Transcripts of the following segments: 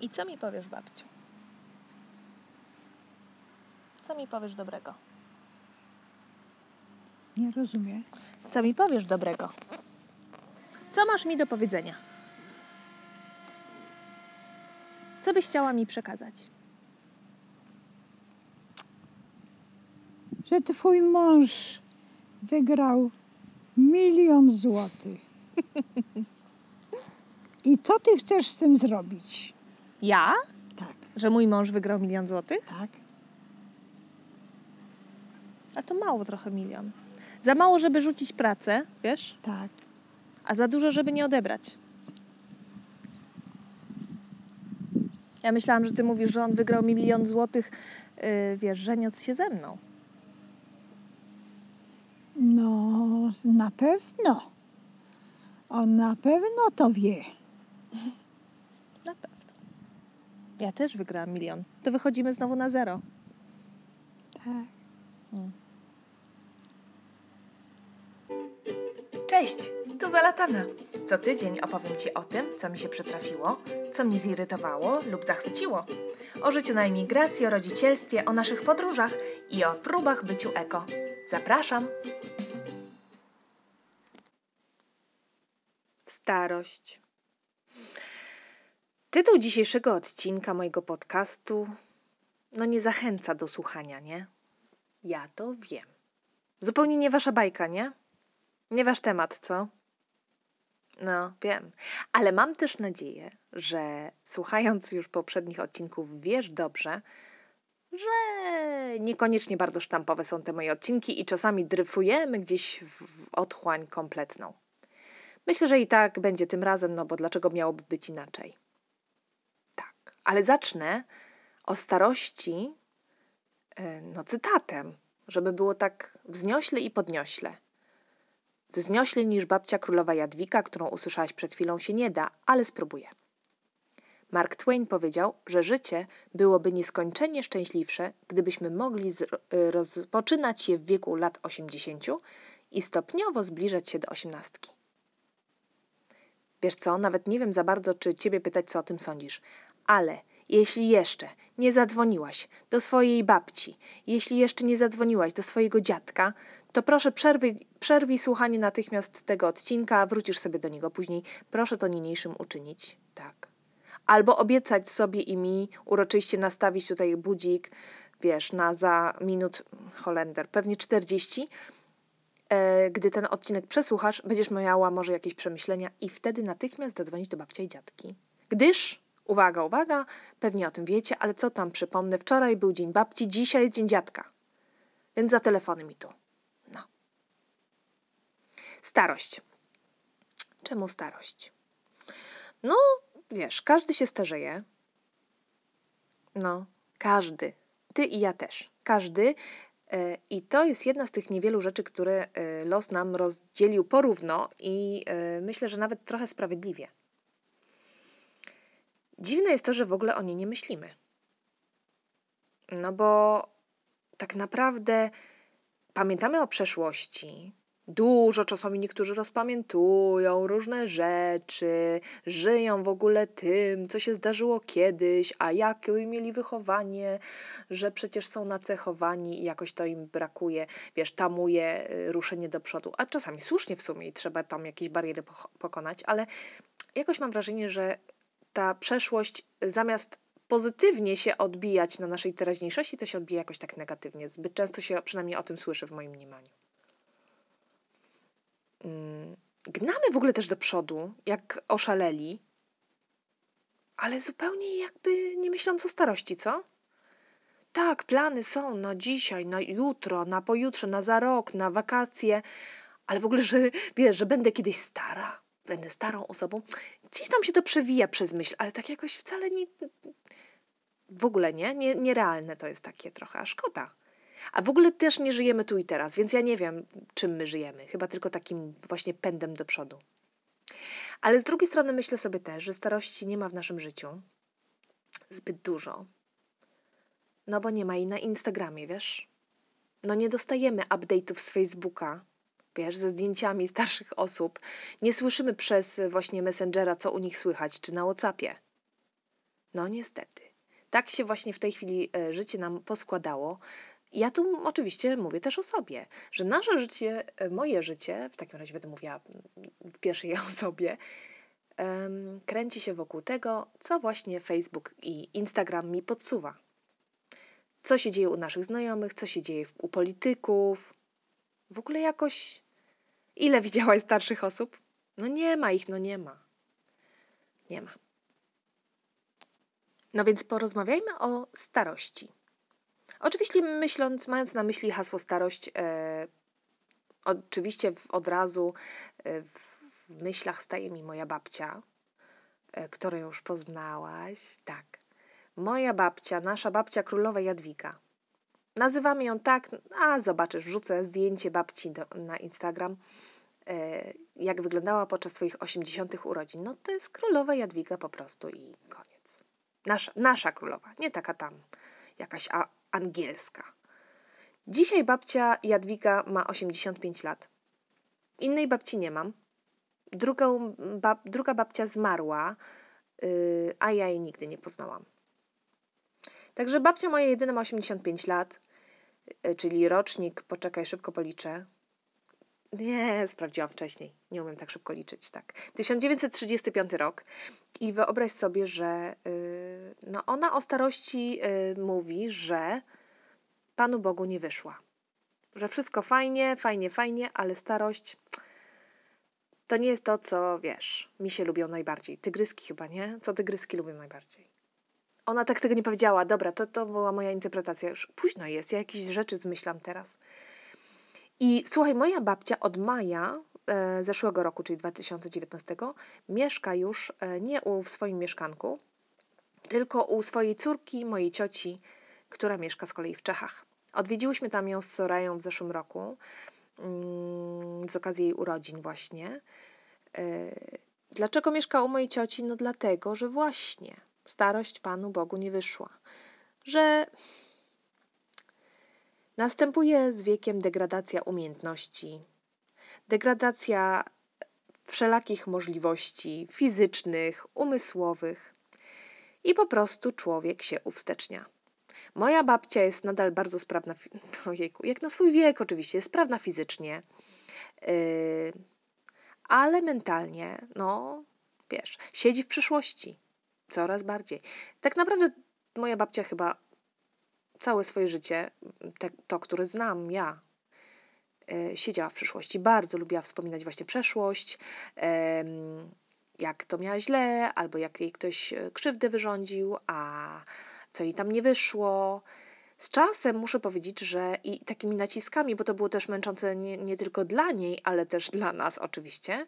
I co mi powiesz, babciu? Co mi powiesz dobrego? Nie rozumiem. Co mi powiesz dobrego? Co masz mi do powiedzenia? Co byś chciała mi przekazać? Że twój mąż wygrał milion złotych. I co ty chcesz z tym zrobić? Ja? Tak, Że mój mąż wygrał milion złotych? tak. A to mało trochę milion. Za mało, żeby rzucić pracę, wiesz? Tak. A za dużo, żeby nie odebrać. Ja myślałam, że ty mówisz, że on wygrał milion złotych, yy, wiesz, żeniąc się ze mną. No, na pewno. On na pewno to wie. Ja też wygrałam milion. To wychodzimy znowu na zero. Tak. Cześć, to Zalatana. Co tydzień opowiem Ci o tym, co mi się przytrafiło, co mnie zirytowało lub zachwyciło. O życiu na emigracji, o rodzicielstwie, o naszych podróżach i o próbach byciu eko. Zapraszam! Starość. Tytuł dzisiejszego odcinka mojego podcastu no nie zachęca do słuchania, nie? Ja to wiem. Zupełnie nie wasza bajka, nie? Nie wasz temat, co? No, wiem. Ale mam też nadzieję, że słuchając już poprzednich odcinków, wiesz dobrze, że niekoniecznie bardzo sztampowe są te moje odcinki i czasami dryfujemy gdzieś w otchłań kompletną. Myślę, że i tak będzie tym razem, no bo dlaczego miałoby być inaczej? Ale zacznę o starości, e, no cytatem, żeby było tak wzniośle i podniośle. Wzniośle niż babcia królowa Jadwika, którą usłyszałaś przed chwilą, się nie da, ale spróbuję. Mark Twain powiedział, że życie byłoby nieskończenie szczęśliwsze, gdybyśmy mogli y, rozpoczynać je w wieku lat 80 i stopniowo zbliżać się do osiemnastki. Wiesz co, nawet nie wiem za bardzo, czy ciebie pytać, co o tym sądzisz, ale jeśli jeszcze nie zadzwoniłaś do swojej babci, jeśli jeszcze nie zadzwoniłaś do swojego dziadka, to proszę przerwij, przerwij słuchanie natychmiast tego odcinka, wrócisz sobie do niego później. Proszę to niniejszym uczynić. Tak. Albo obiecać sobie i mi uroczyście nastawić tutaj budzik, wiesz, na za minut Holender, pewnie 40. E, gdy ten odcinek przesłuchasz, będziesz miała może jakieś przemyślenia i wtedy natychmiast zadzwonić do babcia i dziadki. Gdyż, uwaga, uwaga, pewnie o tym wiecie, ale co tam przypomnę, wczoraj był dzień babci, dzisiaj jest dzień dziadka. Więc za telefony mi tu. No. Starość. Czemu starość? No, wiesz, każdy się starzeje. No, każdy. Ty i ja też. Każdy. E, I to jest jedna z tych niewielu rzeczy, które e, los nam rozdzielił porówno i e, myślę, że nawet trochę sprawiedliwie. Dziwne jest to, że w ogóle o niej nie myślimy. No bo tak naprawdę pamiętamy o przeszłości. Dużo czasami niektórzy rozpamiętują różne rzeczy, żyją w ogóle tym, co się zdarzyło kiedyś, a jakie mieli wychowanie, że przecież są nacechowani i jakoś to im brakuje, wiesz, tamuje y, ruszenie do przodu. A czasami słusznie w sumie i trzeba tam jakieś bariery pokonać, ale jakoś mam wrażenie, że ta przeszłość zamiast pozytywnie się odbijać na naszej teraźniejszości, to się odbija jakoś tak negatywnie. Zbyt często się przynajmniej o tym słyszy w moim mniemaniu. Mm, Gnamy w ogóle też do przodu, jak oszaleli, ale zupełnie jakby nie myśląc o starości, co? Tak, plany są na dzisiaj, na jutro, na pojutrze, na za rok, na wakacje, ale w ogóle, że wiesz, że będę kiedyś stara, będę starą osobą, gdzieś tam się to przewija przez myśl, ale tak jakoś wcale nie. W ogóle nie, nie nierealne to jest takie trochę, a szkoda. A w ogóle też nie żyjemy tu i teraz, więc ja nie wiem, czym my żyjemy. Chyba tylko takim właśnie pędem do przodu. Ale z drugiej strony myślę sobie też, że starości nie ma w naszym życiu zbyt dużo. No bo nie ma jej na Instagramie, wiesz? No nie dostajemy update'ów z Facebooka, wiesz, ze zdjęciami starszych osób. Nie słyszymy przez właśnie Messengera, co u nich słychać, czy na Whatsappie. No niestety. Tak się właśnie w tej chwili e, życie nam poskładało. Ja tu oczywiście mówię też o sobie, że nasze życie, e, moje życie, w takim razie będę mówiła w pierwszej osobie, kręci się wokół tego, co właśnie Facebook i Instagram mi podsuwa. Co się dzieje u naszych znajomych, co się dzieje u polityków. W ogóle jakoś. Ile widziałaś starszych osób? No nie ma ich, no nie ma. Nie ma. No więc porozmawiajmy o starości. Oczywiście myśląc, mając na myśli hasło starość, e, oczywiście w, od razu e, w, w myślach staje mi moja babcia, e, którą już poznałaś. Tak. Moja babcia, nasza babcia królowa Jadwiga. Nazywamy ją tak, a zobaczysz, wrzucę zdjęcie babci do, na Instagram, e, jak wyglądała podczas swoich 80. urodzin. No to jest królowa Jadwiga po prostu i koniec. Nasza, nasza królowa, nie taka tam jakaś a, angielska. Dzisiaj babcia Jadwiga ma 85 lat. Innej babci nie mam. Drugą, bab, druga babcia zmarła, yy, a ja jej nigdy nie poznałam. Także babcia moja jedyna ma 85 lat, yy, czyli rocznik, poczekaj, szybko policzę. Nie, sprawdziłam wcześniej. Nie umiem tak szybko liczyć, tak. 1935 rok. I wyobraź sobie, że yy, no ona o starości yy, mówi, że Panu Bogu nie wyszła. Że wszystko fajnie, fajnie, fajnie, ale starość to nie jest to, co wiesz, mi się lubią najbardziej. Tygryski chyba, nie? Co tygryski lubią najbardziej? Ona tak tego nie powiedziała. Dobra, to, to była moja interpretacja. Już późno jest, ja jakieś rzeczy zmyślam teraz. I słuchaj, moja babcia od maja e, zeszłego roku, czyli 2019, mieszka już e, nie u, w swoim mieszkanku, tylko u swojej córki, mojej cioci, która mieszka z kolei w Czechach. Odwiedziłyśmy tam ją z Sorają w zeszłym roku, mm, z okazji jej urodzin właśnie. E, Dlaczego mieszka u mojej cioci? No dlatego, że właśnie starość Panu Bogu nie wyszła. Że następuje z wiekiem degradacja umiejętności, degradacja wszelakich możliwości fizycznych, umysłowych i po prostu człowiek się uwstecznia. Moja babcia jest nadal bardzo sprawna, ojejku, jak na swój wiek oczywiście, jest sprawna fizycznie, yy, ale mentalnie, no wiesz, siedzi w przyszłości coraz bardziej. Tak naprawdę moja babcia chyba całe swoje życie, te, to, które znam ja, e, siedziała w przyszłości. Bardzo lubiła wspominać właśnie przeszłość, em, jak to miała źle, albo jak jej ktoś e, krzywdę wyrządził, a co jej tam nie wyszło. Z czasem muszę powiedzieć, że i takimi naciskami, bo to było też męczące nie, nie tylko dla niej, ale też dla nas oczywiście,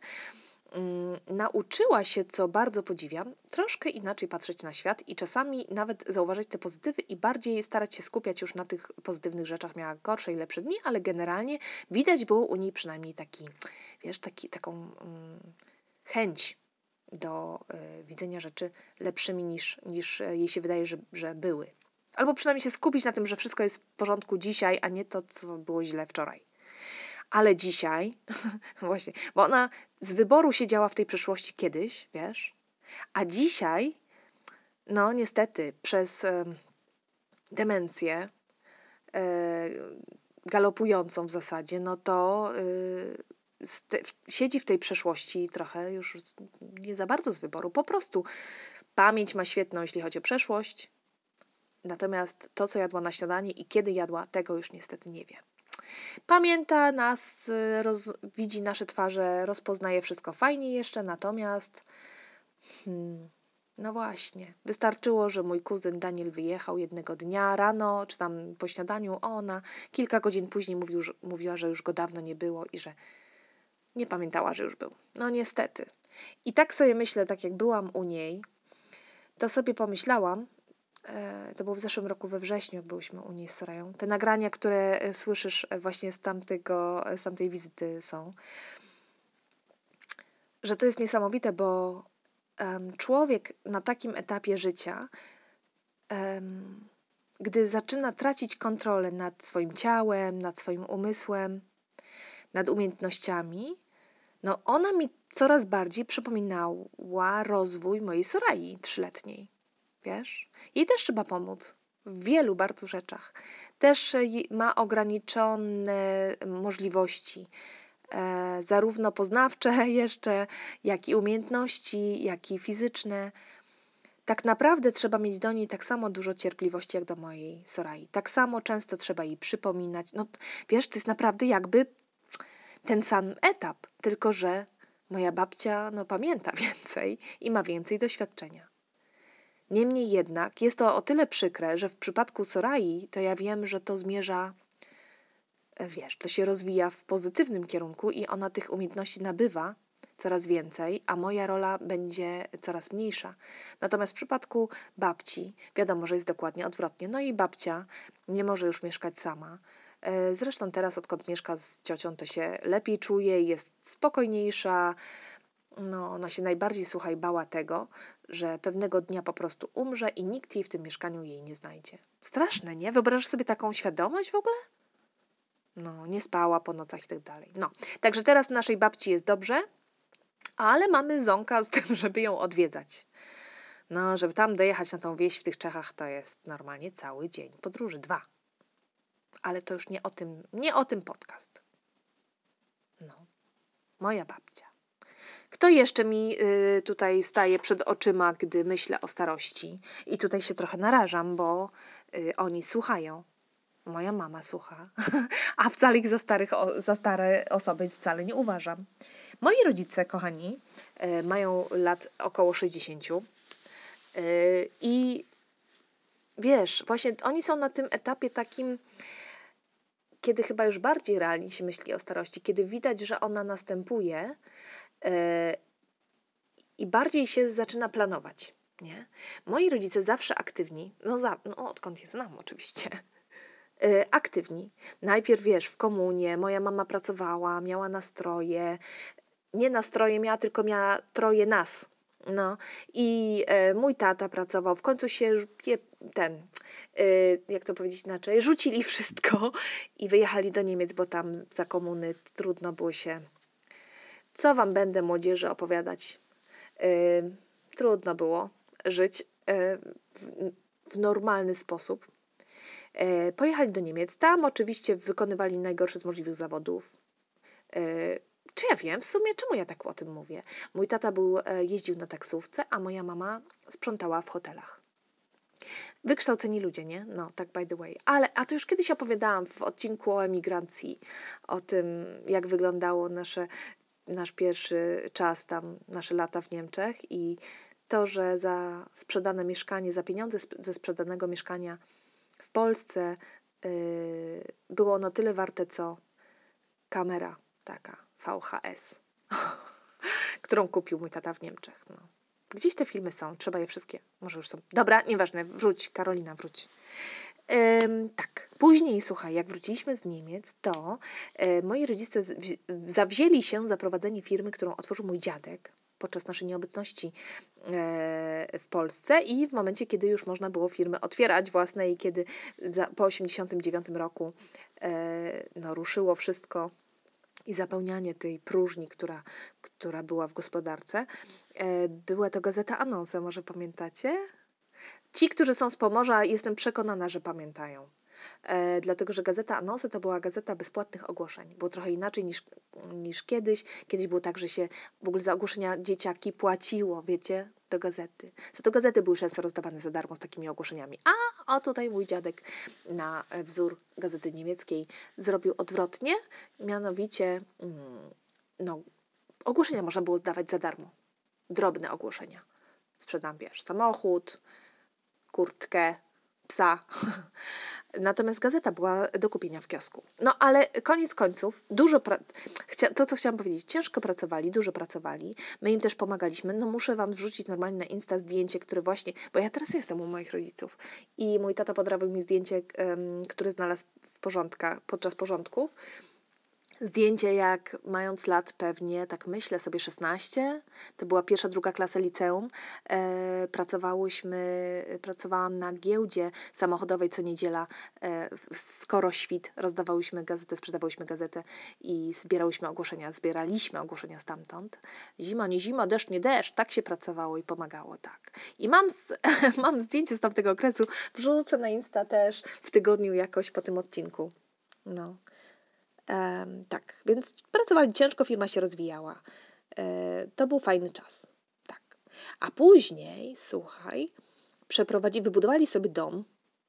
nauczyła się, co bardzo podziwiam, troszkę inaczej patrzeć na świat i czasami nawet zauważyć te pozytywy i bardziej starać się skupiać już na tych pozytywnych rzeczach. Miała gorsze i lepsze dni, ale generalnie widać było u niej przynajmniej taki, wiesz, taki, taką mm, chęć do y, widzenia rzeczy lepszymi niż, niż e, jej się wydaje, że, że były. Albo przynajmniej się skupić na tym, że wszystko jest w porządku dzisiaj, a nie to, co było źle wczoraj. Ale dzisiaj, właśnie, bo ona z wyboru siedziała w tej przeszłości kiedyś, wiesz, a dzisiaj, no niestety, przez em, demencję e, galopującą w zasadzie, no to y, te, siedzi w tej przeszłości trochę już nie za bardzo z wyboru. Po prostu pamięć ma świetną, jeśli chodzi o przeszłość, natomiast to, co jadła na śniadanie i kiedy jadła, tego już niestety nie wie. Pamięta nas, roz, widzi nasze twarze, rozpoznaje wszystko fajnie jeszcze, natomiast hmm, no właśnie, wystarczyło, że mój kuzyn Daniel wyjechał jednego dnia rano, czy tam po śniadaniu, ona kilka godzin później mówił, że, mówiła, że już go dawno nie było i że nie pamiętała, że już był. No niestety. I tak sobie myślę, tak jak byłam u niej, to sobie pomyślałam, to było w zeszłym roku we wrześniu, jak byłyśmy u niej z Sorają. Te nagrania, które e, słyszysz e, właśnie z, tamtego, z tamtej wizyty są, że to jest niesamowite, bo em, człowiek na takim etapie życia, em, gdy zaczyna tracić kontrolę nad swoim ciałem, nad swoim umysłem, nad umiejętnościami, no ona mi coraz bardziej przypominała rozwój mojej Sorai trzyletniej. Wiesz? Jej też trzeba pomóc w wielu bardzo rzeczach. Też e, ma ograniczone możliwości, e, zarówno poznawcze jeszcze, jak i umiejętności, jak i fizyczne. Tak naprawdę trzeba mieć do niej tak samo dużo cierpliwości jak do mojej Sorai. Tak samo często trzeba jej przypominać. No wiesz, to jest naprawdę jakby ten sam etap, tylko że moja babcia no, pamięta więcej i ma więcej doświadczenia. Niemniej jednak jest to o tyle przykre, że w przypadku Sorai to ja wiem, że to zmierza, e, wiesz, to się rozwija w pozytywnym kierunku i ona tych umiejętności nabywa coraz więcej, a moja rola będzie coraz mniejsza. Natomiast w przypadku babci wiadomo, że jest dokładnie odwrotnie. No i babcia nie może już mieszkać sama. E, Zresztą teraz, odkąd mieszka z ciocią, to się lepiej czuje, jest spokojniejsza. No, ona się najbardziej, słuchaj, bała tego, że pewnego dnia po prostu umrze i nikt jej w tym mieszkaniu jej nie znajdzie. Straszne, nie? Wyobrażasz sobie taką świadomość w ogóle? No, nie spała po nocach i tak dalej. No, także teraz naszej babci jest dobrze, ale mamy ząka z tym, żeby ją odwiedzać. No, żeby tam dojechać na tą wieś w tych Czechach, to jest normalnie cały dzień podróży, dwa. Ale to już nie o tym, nie o tym podcast. No, moja babcia. Kto jeszcze mi y, tutaj staje przed oczyma, gdy myślę o starości? I tutaj się trochę narażam, bo y, oni słuchają. Moja mama słucha, a wcale ich za, starych, za stare osoby wcale nie uważam. Moi rodzice, kochani, y, mają lat około 60 y, i wiesz, właśnie oni są na tym etapie takim, kiedy chyba już bardziej realnie się myśli o starości, kiedy widać, że ona następuje i bardziej się zaczyna planować. Nie? Moi rodzice zawsze aktywni, no, za, no odkąd je znam oczywiście, e, aktywni. Najpierw wiesz, w komunie, moja mama pracowała, miała nastroje, nie nastroje miała, tylko miała troje nas. No i e, mój tata pracował, w końcu się ten, e, jak to powiedzieć inaczej, rzucili wszystko i wyjechali do Niemiec, bo tam za komuny trudno było się. Co wam będę młodzieży opowiadać? E, trudno było żyć e, w, w normalny sposób. E, pojechali do Niemiec, tam oczywiście wykonywali najgorsze z możliwych zawodów. E, czy ja wiem w sumie, czemu ja tak o tym mówię? Mój tata był, e, jeździł na taksówce, a moja mama sprzątała w hotelach. Wykształceni ludzie, nie? No, tak by the way. Ale, a to już kiedyś opowiadałam w odcinku o emigrancji, o tym, jak wyglądało nasze, nasz pierwszy czas tam, nasze lata w Niemczech i to, że za sprzedane mieszkanie, za pieniądze ze sprzedanego mieszkania w Polsce yy, było ono tyle warte, co kamera taka VHS, którą kupił mój tata w Niemczech. No. Gdzieś te filmy są, trzeba je wszystkie. Może już są. Dobra, nieważne, wróć, Karolina, wróć. Ym, tak, później, słuchaj, jak wróciliśmy z Niemiec, to e, moi rodzice zawzięli się za prowadzenie firmy, którą otworzył mój dziadek podczas naszej nieobecności e, w Polsce i w momencie, kiedy już można było firmy otwierać własne i kiedy za, po 89 roku e, no, ruszyło wszystko i zapełnianie tej próżni, która, która była w gospodarce. Była to gazeta Anonse, może pamiętacie? Ci, którzy są z Pomorza, jestem przekonana, że pamiętają. E, dlatego, że gazeta Anonse to była gazeta bezpłatnych ogłoszeń. Było trochę inaczej niż, niż kiedyś. Kiedyś było tak, że się w ogóle za ogłoszenia dzieciaki płaciło, wiecie, do gazety. Za to gazety były często rozdawane za darmo z takimi ogłoszeniami. A, a tutaj mój dziadek na wzór gazety niemieckiej zrobił odwrotnie, mianowicie mm, no, ogłoszenia można było dawać za darmo. Drobne ogłoszenia. Sprzedam, wiesz, samochód, kurtkę, psa. Natomiast gazeta była do kupienia w kiosku. No ale koniec końców, dużo pra- chcia- to co chciałam powiedzieć, ciężko pracowali, dużo pracowali. My im też pomagaliśmy. No muszę wam wrzucić normalnie na Insta zdjęcie, które właśnie, bo ja teraz jestem u moich rodziców i mój tata podrawił mi zdjęcie, em, które znalazł w porządkach, podczas porządków Zdjęcie jak mając lat pewnie, tak myślę sobie 16, to była pierwsza, druga klasa liceum. E, pracowałyśmy, pracowałam na giełdzie samochodowej co niedziela e, w Skoroświt. Rozdawałyśmy gazetę, sprzedawałyśmy gazetę i zbierałyśmy ogłoszenia, zbieraliśmy ogłoszenia stamtąd. Zima, nie zima, deszcz, nie deszcz. Tak się pracowało i pomagało, tak. I mam, z, mam zdjęcie z tamtego okresu, wrzucę na Insta też w tygodniu jakoś po tym odcinku. No. Tak, więc pracowali ciężko, firma się rozwijała. E, to był fajny czas. Tak. A później, słuchaj, przeprowadzili, wybudowali sobie dom.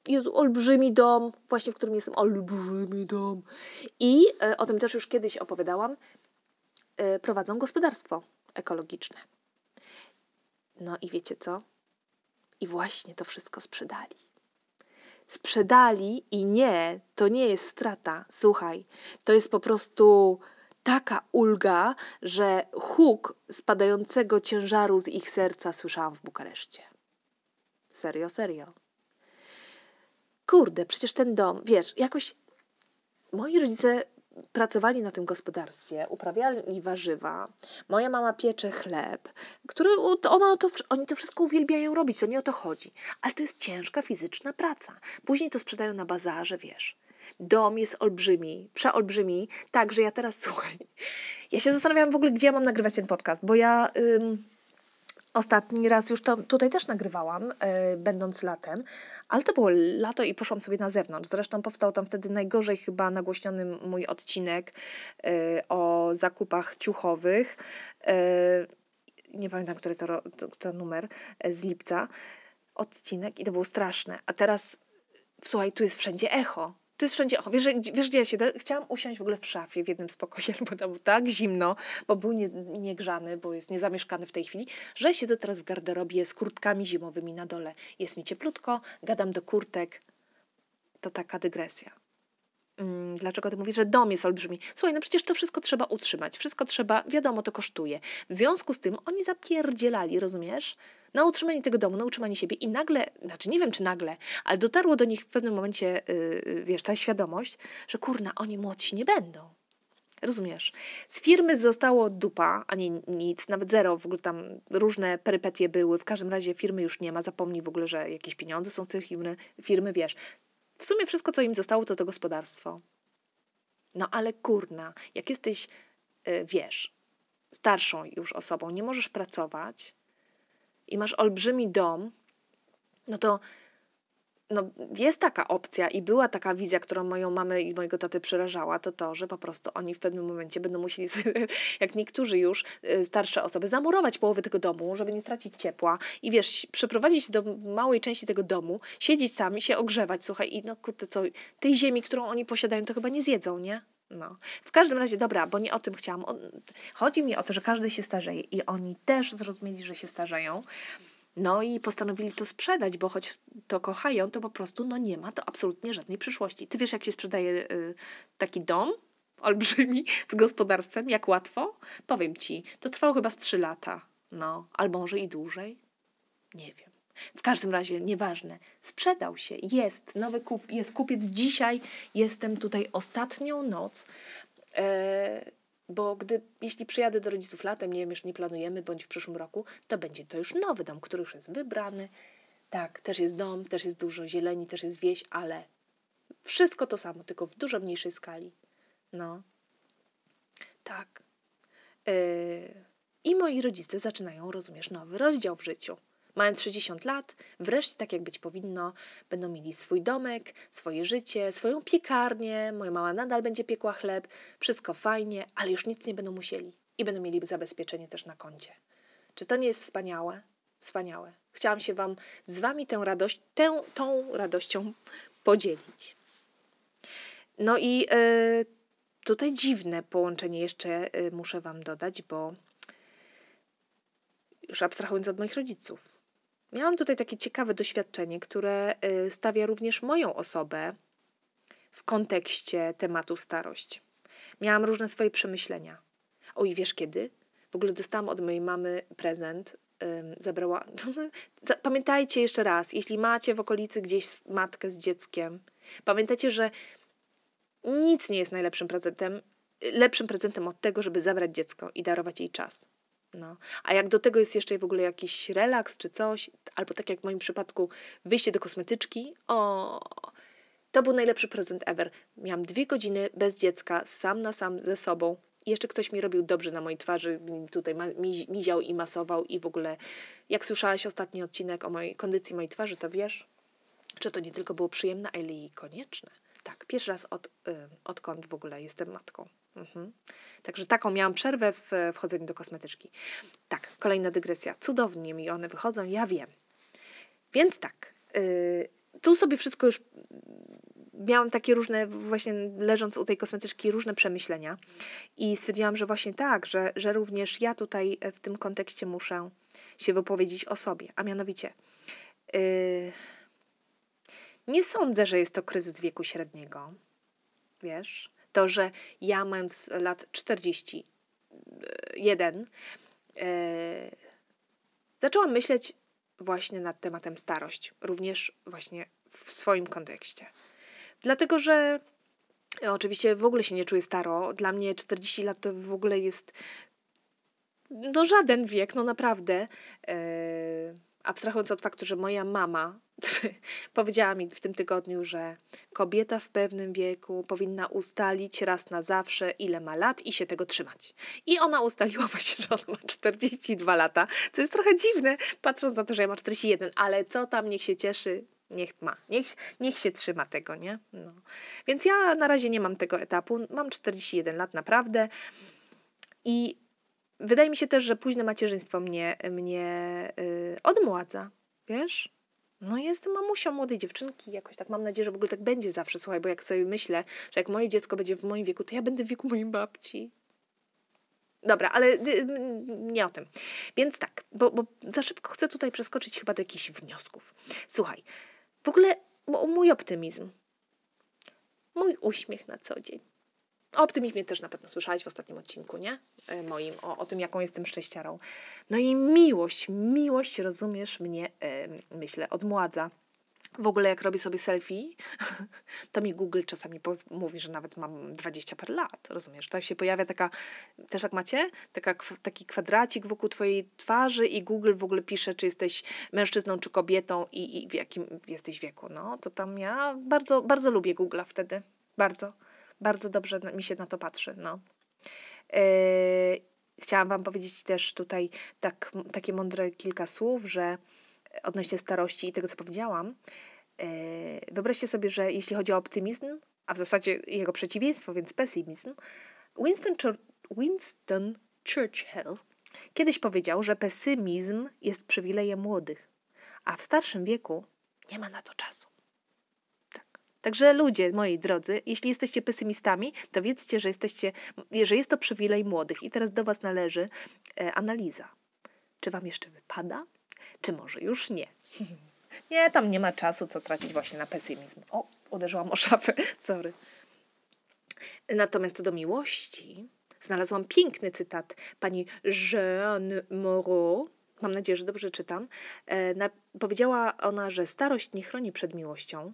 Jest olbrzymi dom, właśnie w którym jestem, olbrzymi dom. I e, o tym też już kiedyś opowiadałam. E, prowadzą gospodarstwo ekologiczne. No i wiecie co? I właśnie to wszystko sprzedali sprzedali i nie, to nie jest strata. Słuchaj, to jest po prostu taka ulga, że huk spadającego ciężaru z ich serca słyszałam w Bukareszcie. Serio, serio. Kurde, przecież ten dom, wiesz, jakoś moi rodzice pracowali na tym gospodarstwie, uprawiali warzywa. Moja mama piecze chleb, który ona to, oni to wszystko uwielbiają robić, to nie o to chodzi. Ale to jest ciężka fizyczna praca. Później to sprzedają na bazarze, wiesz. Dom jest olbrzymi, przeolbrzymi, tak, że ja teraz, słuchaj, ja się zastanawiałam w ogóle, gdzie ja mam nagrywać ten podcast, bo ja... Ostatni raz już to tutaj też nagrywałam, yy, będąc latem, ale to było lato i poszłam sobie na zewnątrz. Zresztą powstał tam wtedy najgorzej chyba nagłośniony mój odcinek yy, o zakupach ciuchowych. Yy, nie pamiętam, który to, to, to numer z lipca. Odcinek i to było straszne. A teraz, słuchaj, tu jest wszędzie echo to jest wszędzie, wiesz, wiesz gdzie ja się, chciałam usiąść w ogóle w szafie w jednym z pokoi, bo tam było tak zimno, bo był nie, niegrzany, bo jest niezamieszkany w tej chwili, że siedzę teraz w garderobie z kurtkami zimowymi na dole. Jest mi cieplutko, gadam do kurtek. To taka dygresja. Mm, dlaczego ty mówisz, że dom jest olbrzymi? Słuchaj, no przecież to wszystko trzeba utrzymać, wszystko trzeba, wiadomo, to kosztuje. W związku z tym oni zapierdzielali, rozumiesz? Na utrzymanie tego domu, na utrzymanie siebie i nagle, znaczy nie wiem czy nagle, ale dotarło do nich w pewnym momencie, yy, wiesz, ta świadomość, że kurna, oni młodsi nie będą. Rozumiesz? Z firmy zostało dupa, a nie nic, nawet zero, w ogóle tam różne perypetie były. W każdym razie firmy już nie ma, zapomnij w ogóle, że jakieś pieniądze są w tej firmy, firmy wiesz. W sumie wszystko, co im zostało, to to gospodarstwo. No ale kurna, jak jesteś, yy, wiesz, starszą już osobą, nie możesz pracować, i masz olbrzymi dom, no to no, jest taka opcja i była taka wizja, którą moją mamę i mojego taty przerażała, to to, że po prostu oni w pewnym momencie będą musieli sobie, jak niektórzy już y, starsze osoby, zamurować połowę tego domu, żeby nie tracić ciepła i wiesz, przeprowadzić do małej części tego domu, siedzieć sami, się ogrzewać, słuchaj, i no kurde, co, tej ziemi, którą oni posiadają, to chyba nie zjedzą, nie? No. W każdym razie, dobra, bo nie o tym chciałam. Chodzi mi o to, że każdy się starzeje i oni też zrozumieli, że się starzeją. No i postanowili to sprzedać, bo choć to kochają, to po prostu no nie ma to absolutnie żadnej przyszłości. Ty wiesz, jak się sprzedaje y, taki dom olbrzymi z gospodarstwem, jak łatwo? Powiem ci, to trwało chyba z trzy lata, no, albo może i dłużej. Nie wiem. W każdym razie, nieważne, sprzedał się, jest, nowy kup, jest kupiec dzisiaj, jestem tutaj ostatnią noc, e, bo gdy, jeśli przyjadę do rodziców latem, nie wiem, już nie planujemy, bądź w przyszłym roku, to będzie to już nowy dom, który już jest wybrany. Tak, też jest dom, też jest dużo zieleni, też jest wieś, ale wszystko to samo, tylko w dużo mniejszej skali. No, tak. E, I moi rodzice zaczynają, rozumiesz, nowy rozdział w życiu. Mają 60 lat, wreszcie tak jak być powinno, będą mieli swój domek, swoje życie, swoją piekarnię, moja mama nadal będzie piekła chleb, wszystko fajnie, ale już nic nie będą musieli i będą mieli zabezpieczenie też na koncie. Czy to nie jest wspaniałe? Wspaniałe. Chciałam się wam z wami tę radość, tę, tą radością podzielić. No i y, tutaj dziwne połączenie jeszcze y, muszę wam dodać, bo już abstrahując od moich rodziców, Miałam tutaj takie ciekawe doświadczenie, które y, stawia również moją osobę w kontekście tematu starość. Miałam różne swoje przemyślenia. Oj, wiesz kiedy? W ogóle dostałam od mojej mamy prezent. zabrała. Pamiętajcie jeszcze raz, jeśli macie w okolicy gdzieś matkę z dzieckiem, pamiętajcie, że nic nie jest najlepszym prezentem lepszym prezentem od tego, żeby zabrać dziecko i darować jej czas. No. A jak do tego jest jeszcze w ogóle jakiś relaks czy coś, albo tak jak w moim przypadku wyjście do kosmetyczki, o, to był najlepszy prezent ever. Miałam dwie godziny bez dziecka, sam na sam ze sobą. I jeszcze ktoś mi robił dobrze na mojej twarzy, tutaj mi, miział i masował i w ogóle, jak słyszałaś ostatni odcinek o mojej kondycji mojej twarzy, to wiesz, że to nie tylko było przyjemne, ale i konieczne. Tak, pierwszy raz od, y, odkąd w ogóle jestem matką. Mhm. Także taką miałam przerwę w wchodzeniu do kosmetyczki. Tak, kolejna dygresja. Cudownie mi one wychodzą, ja wiem. Więc tak, y, tu sobie wszystko już miałam takie różne, właśnie leżąc u tej kosmetyczki, różne przemyślenia i stwierdziłam, że właśnie tak, że, że również ja tutaj w tym kontekście muszę się wypowiedzieć o sobie, a mianowicie yy, nie sądzę, że jest to kryzys wieku średniego, wiesz, to, że ja mając lat 41 yy, zaczęłam myśleć właśnie nad tematem starość, również właśnie w swoim kontekście. Dlatego, że oczywiście w ogóle się nie czuję staro. Dla mnie 40 lat to w ogóle jest no żaden wiek, no naprawdę. Yy, abstrahując od faktu, że moja mama powiedziała mi w tym tygodniu, że kobieta w pewnym wieku powinna ustalić raz na zawsze, ile ma lat i się tego trzymać. I ona ustaliła właśnie, że ona ma 42 lata, co jest trochę dziwne, patrząc na to, że ja mam 41, ale co tam, niech się cieszy, niech ma, niech, niech się trzyma tego, nie? No. Więc ja na razie nie mam tego etapu, mam 41 lat naprawdę i wydaje mi się też, że późne macierzyństwo mnie, mnie yy, odmładza, wiesz? No jestem mamusią młodej dziewczynki, jakoś tak mam nadzieję, że w ogóle tak będzie zawsze, słuchaj, bo jak sobie myślę, że jak moje dziecko będzie w moim wieku, to ja będę w wieku mojej babci. Dobra, ale y, nie o tym. Więc tak, bo, bo za szybko chcę tutaj przeskoczyć chyba do jakichś wniosków. Słuchaj, w ogóle mój optymizm, mój uśmiech na co dzień. O optymizmie też na pewno słyszałaś w ostatnim odcinku, nie? E, moim, o, o tym, jaką jestem szczęściarą. No i miłość, miłość, rozumiesz, mnie, yy, myślę, odmładza. W ogóle jak robię sobie selfie, to mi Google czasami mówi, że nawet mam 20 par lat, rozumiesz? Tam się pojawia taka, też jak macie, taka, taki kwadracik wokół twojej twarzy i Google w ogóle pisze, czy jesteś mężczyzną, czy kobietą i, i w jakim jesteś wieku. No, to tam ja bardzo, bardzo lubię Google'a wtedy. Bardzo, bardzo dobrze mi się na to patrzy, no. Yy, chciałam wam powiedzieć też tutaj tak, takie mądre kilka słów, że odnośnie starości i tego, co powiedziałam, e, wyobraźcie sobie, że jeśli chodzi o optymizm, a w zasadzie jego przeciwieństwo, więc pesymizm, Winston, Winston Churchill kiedyś powiedział, że pesymizm jest przywilejem młodych, a w starszym wieku nie ma na to czasu. Tak. Także ludzie, moi drodzy, jeśli jesteście pesymistami, to wiedzcie, że, jesteście, że jest to przywilej młodych. I teraz do Was należy e, analiza. Czy Wam jeszcze wypada? czy może już nie. nie, tam nie ma czasu, co tracić właśnie na pesymizm. O, uderzyłam o szafę, sorry. Natomiast do miłości znalazłam piękny cytat pani Jeanne Moreau. Mam nadzieję, że dobrze czytam. E, na, powiedziała ona, że starość nie chroni przed miłością.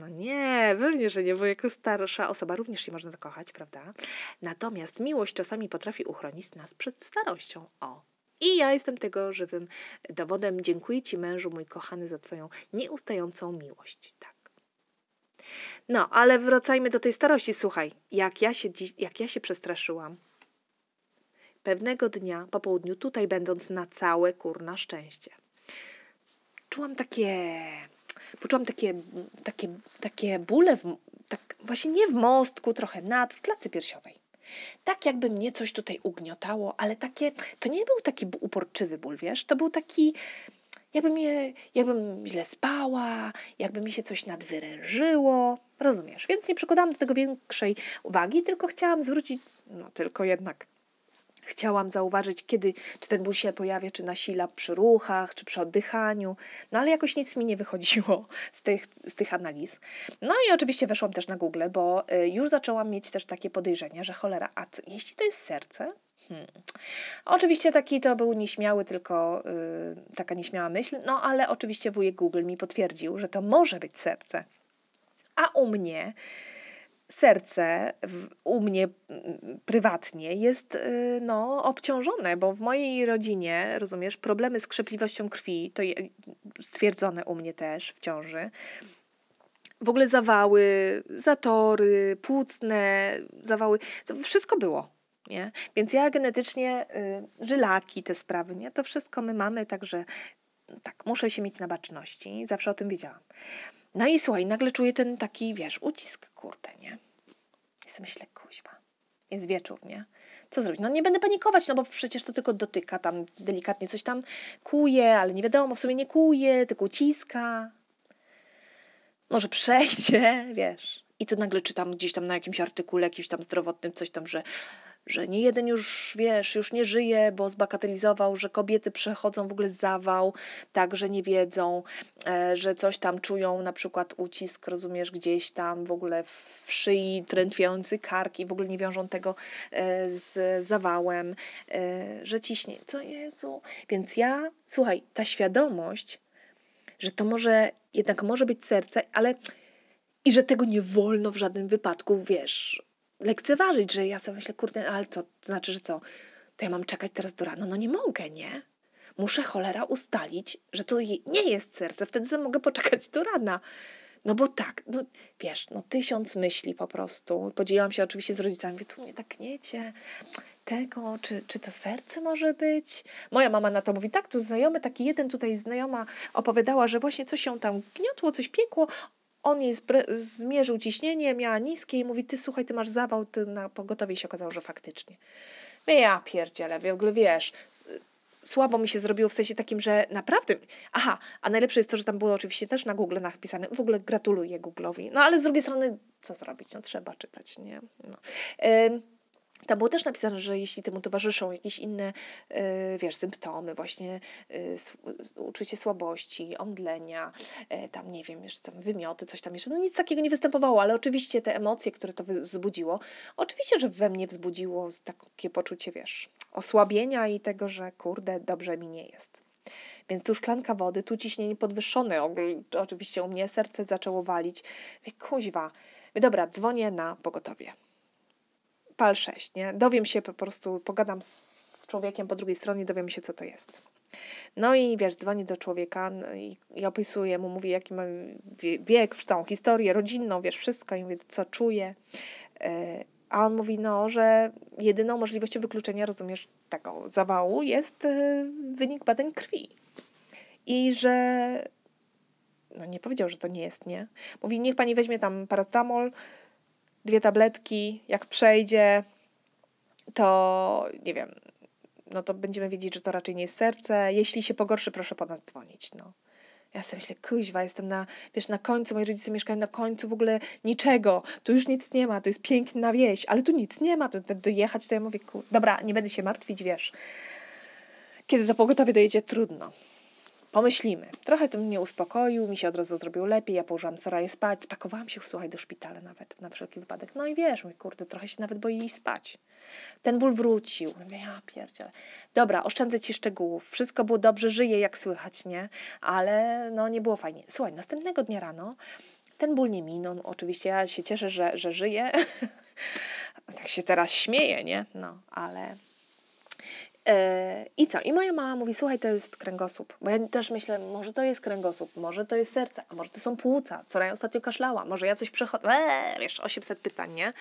No nie, pewnie, że nie, bo jako starsza osoba również się można zakochać, prawda? Natomiast miłość czasami potrafi uchronić nas przed starością. O, i ja jestem tego żywym dowodem. Dziękuję Ci, mężu mój kochany, za Twoją nieustającą miłość. Tak. No, ale wracajmy do tej starości. Słuchaj, jak ja się, dziś, jak ja się przestraszyłam. Pewnego dnia po południu, tutaj będąc na całe kurna szczęście, czułam takie. Poczułam takie, takie, takie bóle, w, tak właśnie nie w mostku, trochę nad, w klatce piersiowej. Tak jakby mnie coś tutaj ugniotało, ale takie, to nie był taki uporczywy ból, wiesz, to był taki, jakby mnie, jakbym źle spała, jakby mi się coś nadwyrężyło, rozumiesz? Więc nie przykładałam do tego większej uwagi, tylko chciałam zwrócić, no tylko jednak Chciałam zauważyć, kiedy, czy ten ból się pojawia, czy nasila przy ruchach, czy przy oddychaniu, no ale jakoś nic mi nie wychodziło z tych, z tych analiz. No i oczywiście weszłam też na Google, bo y, już zaczęłam mieć też takie podejrzenie, że cholera, a co, jeśli to jest serce? Hmm. Oczywiście taki to był nieśmiały, tylko yy, taka nieśmiała myśl, no ale oczywiście wujek Google mi potwierdził, że to może być serce. A u mnie serce w, u mnie mm, prywatnie jest y, no, obciążone, bo w mojej rodzinie, rozumiesz, problemy z krzepliwością krwi, to je, stwierdzone u mnie też w ciąży, w ogóle zawały, zatory, płucne, zawały, wszystko było. Nie? Więc ja genetycznie, y, żylaki, te sprawy, nie? to wszystko my mamy, także tak, muszę się mieć na baczności, zawsze o tym wiedziałam. No i słuchaj, nagle czuję ten taki, wiesz, ucisk, kurde, nie? Sobie myślę, kuźba, jest wieczór, nie? Co zrobić? No nie będę panikować, no bo przecież to tylko dotyka, tam delikatnie coś tam kuje, ale nie wiadomo, w sumie nie kuje, tylko uciska. Może przejdzie, wiesz. I to nagle czytam gdzieś tam na jakimś artykule, jakimś tam zdrowotnym, coś tam, że że nie jeden już, wiesz, już nie żyje, bo zbagatelizował, że kobiety przechodzą w ogóle zawał, tak, że nie wiedzą, e, że coś tam czują, na przykład ucisk, rozumiesz, gdzieś tam w ogóle w szyi, trętwiący kark i w ogóle nie wiążą tego e, z zawałem, e, że ciśnie. Co Jezu? Więc ja, słuchaj, ta świadomość, że to może, jednak może być serce, ale i że tego nie wolno w żadnym wypadku, wiesz, lekceważyć, że ja sobie myślę, kurde, ale to, to znaczy, że co? To ja mam czekać teraz do rana? No nie mogę, nie? Muszę cholera ustalić, że to nie jest serce, wtedy sobie mogę poczekać do rana. No bo tak, no wiesz, no tysiąc myśli po prostu. Podzieliłam się oczywiście z rodzicami, mówię, tu mnie tak gniecie, tego, czy, czy to serce może być? Moja mama na to mówi, tak, to znajomy, taki jeden tutaj znajoma opowiadała, że właśnie coś się tam gniotło, coś piekło, on jej zmierzył ciśnienie, miała niskie i mówi, ty słuchaj, ty masz zawał, ty na pogotowie się okazało, że faktycznie. No ja pierdzielę, w ogóle wiesz, słabo mi się zrobiło w sensie takim, że naprawdę, aha, a najlepsze jest to, że tam było oczywiście też na Google napisane, w ogóle gratuluję Google'owi, no ale z drugiej strony, co zrobić, no trzeba czytać, nie? No. Tam było też napisane, że jeśli temu towarzyszą jakieś inne, yy, wiesz, symptomy, właśnie yy, uczucie słabości, omdlenia, tam nie wiem, jeszcze tam wymioty, coś tam jeszcze, no nic takiego nie występowało, ale oczywiście te emocje, które to wzbudziło, oczywiście, że we mnie wzbudziło takie poczucie, wiesz, osłabienia i tego, że kurde, dobrze mi nie jest. Więc tu szklanka wody, tu ciśnienie podwyższone, oczywiście u mnie serce zaczęło walić. Wie, kuźwa, dobra, dzwonię na pogotowie pal 6, nie? Dowiem się po prostu, pogadam z człowiekiem po drugiej stronie, dowiem się, co to jest. No i wiesz, dzwoni do człowieka no i, i opisuję mu, mówię, jaki ma wiek, całą historię rodzinną, wiesz, wszystko i mówię, co czuje. A on mówi, no, że jedyną możliwością wykluczenia, rozumiesz, tego zawału jest e, wynik badań krwi. I że no nie powiedział, że to nie jest, nie? Mówi, niech pani weźmie tam paracetamol, dwie tabletki, jak przejdzie, to nie wiem, no to będziemy wiedzieć, że to raczej nie jest serce. Jeśli się pogorszy, proszę po nas dzwonić, no. Ja sobie myślę, kuźwa, jestem na, wiesz, na końcu, moi rodzice mieszkają na końcu w ogóle niczego. Tu już nic nie ma, to jest piękna wieś, ale tu nic nie ma, to dojechać, to ja mówię, kur... dobra, nie będę się martwić, wiesz. Kiedy to pogotowie dojedzie, trudno. Pomyślimy. Trochę to mnie uspokoił, mi się od razu zrobiło lepiej, ja położyłam Soraję spać, spakowałam się, słuchaj, do szpitala nawet, na wszelki wypadek. No i wiesz, mój kurde, trochę się nawet boi iść spać. Ten ból wrócił. Mówię, ja pierdzielę. Dobra, oszczędzę ci szczegółów. Wszystko było dobrze, żyję jak słychać, nie? Ale no nie było fajnie. Słuchaj, następnego dnia rano ten ból nie minął. Oczywiście ja się cieszę, że, że żyję. tak się teraz śmieję, nie? No, ale I co? I moja mama mówi, słuchaj, to jest kręgosłup. Bo ja też myślę, może to jest kręgosłup, może to jest serce, a może to są płuca. Co ja ostatnio kaszlała, może ja coś przechodzę. Eee, wiesz, 800 pytań, nie?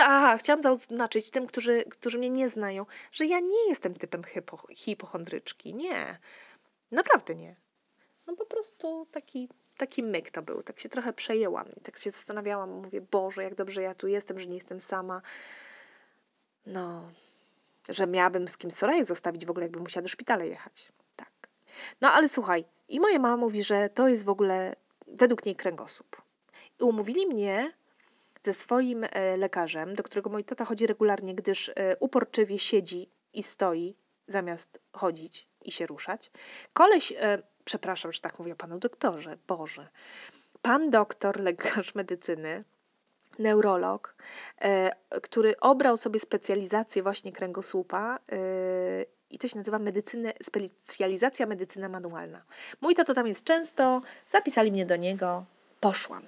A, chciałam zaznaczyć tym, którzy, którzy mnie nie znają, że ja nie jestem typem hipo, hipochondryczki. Nie. Naprawdę nie. No po prostu taki, taki myk to był. Tak się trochę przejęłam i tak się zastanawiałam. Mówię, Boże, jak dobrze ja tu jestem, że nie jestem sama. No, że miałabym z kim Soraję zostawić w ogóle, jakbym musiała do szpitala jechać. Tak. No ale słuchaj, i moja mama mówi, że to jest w ogóle według niej kręgosłup. I umówili mnie ze swoim e, lekarzem, do którego mój tata chodzi regularnie, gdyż e, uporczywie siedzi i stoi, zamiast chodzić i się ruszać. Koleś, e, przepraszam, że tak mówię panu doktorze, Boże. Pan doktor, lekarz medycyny, neurolog, e, który obrał sobie specjalizację właśnie kręgosłupa e, i to się nazywa medycynę, specjalizacja medycyna manualna. Mój tato tam jest często, zapisali mnie do niego, poszłam.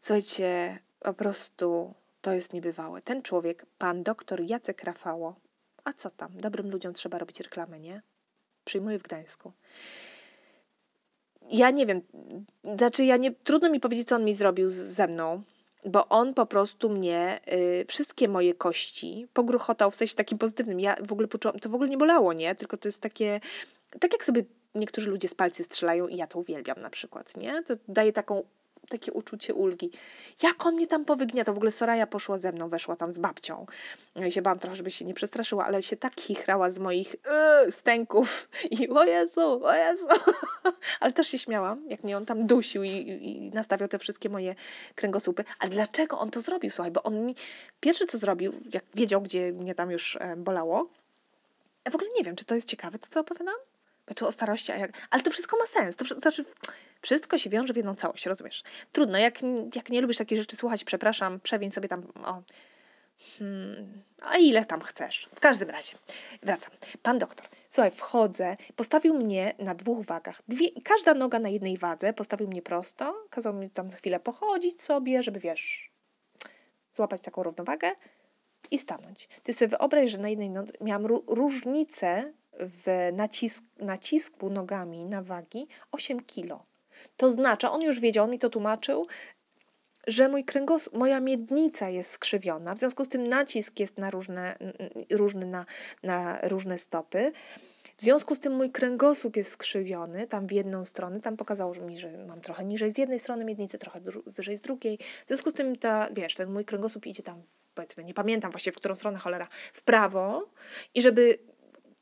Słuchajcie, po prostu to jest niebywałe. Ten człowiek, pan doktor Jacek Rafało, a co tam, dobrym ludziom trzeba robić reklamę, nie? Przyjmuję w Gdańsku. Ja nie wiem, znaczy ja nie, trudno mi powiedzieć, co on mi zrobił z, ze mną, bo on po prostu mnie, y, wszystkie moje kości pogruchotał w sensie takim pozytywnym. Ja w ogóle poczułam, to w ogóle nie bolało, nie? Tylko to jest takie, tak jak sobie niektórzy ludzie z palcy strzelają i ja to uwielbiam na przykład, nie? To daje taką takie uczucie ulgi. Jak on mnie tam powygniatał? W ogóle Soraya poszła ze mną, weszła tam z babcią. Ja się bałam trochę, żeby się nie przestraszyła, ale się tak chichrała z moich yy, stęków i o Jezu, o Jezu. ale też się śmiałam, jak mnie on tam dusił i, i, nastawiał te wszystkie moje kręgosłupy. Ale dlaczego on to zrobił? Słuchaj, bo on mi pierwsze co zrobił, jak wiedział, gdzie mnie tam już e, bolało, ja w ogóle nie wiem, czy to jest ciekawe, to co opowiadam? Tu o starości, a jak... Ale to wszystko ma sens. To wszy- znaczy, wszystko się wiąże w jedną całość, rozumiesz? Trudno, jak, jak nie lubisz takich rzeczy słuchać, przepraszam, przewiń sobie tam o... Hmm, a ile tam chcesz? W każdym razie, wracam. Pan doktor, słuchaj, wchodzę, postawił mnie na dwóch wagach. Dwie, każda noga na jednej wadze, postawił mnie prosto, kazał mi tam chwilę pochodzić sobie, żeby, wiesz, złapać taką równowagę i stanąć. Ty sobie wyobraź, że na jednej nodze miałam ró- różnicę w nacisk, nacisku nogami na wagi 8 kilo. To znaczy, on już wiedział, on mi to tłumaczył, że mój kręgosłup, moja miednica jest skrzywiona, w związku z tym nacisk jest na różne, różny na, na różne stopy. W związku z tym mój kręgosłup jest skrzywiony, tam w jedną stronę, tam pokazało mi, że mam trochę niżej z jednej strony miednicy, trochę wyżej z drugiej. W związku z tym ta, wiesz, ten mój kręgosłup idzie tam, powiedzmy, nie pamiętam właściwie w którą stronę cholera, w prawo i żeby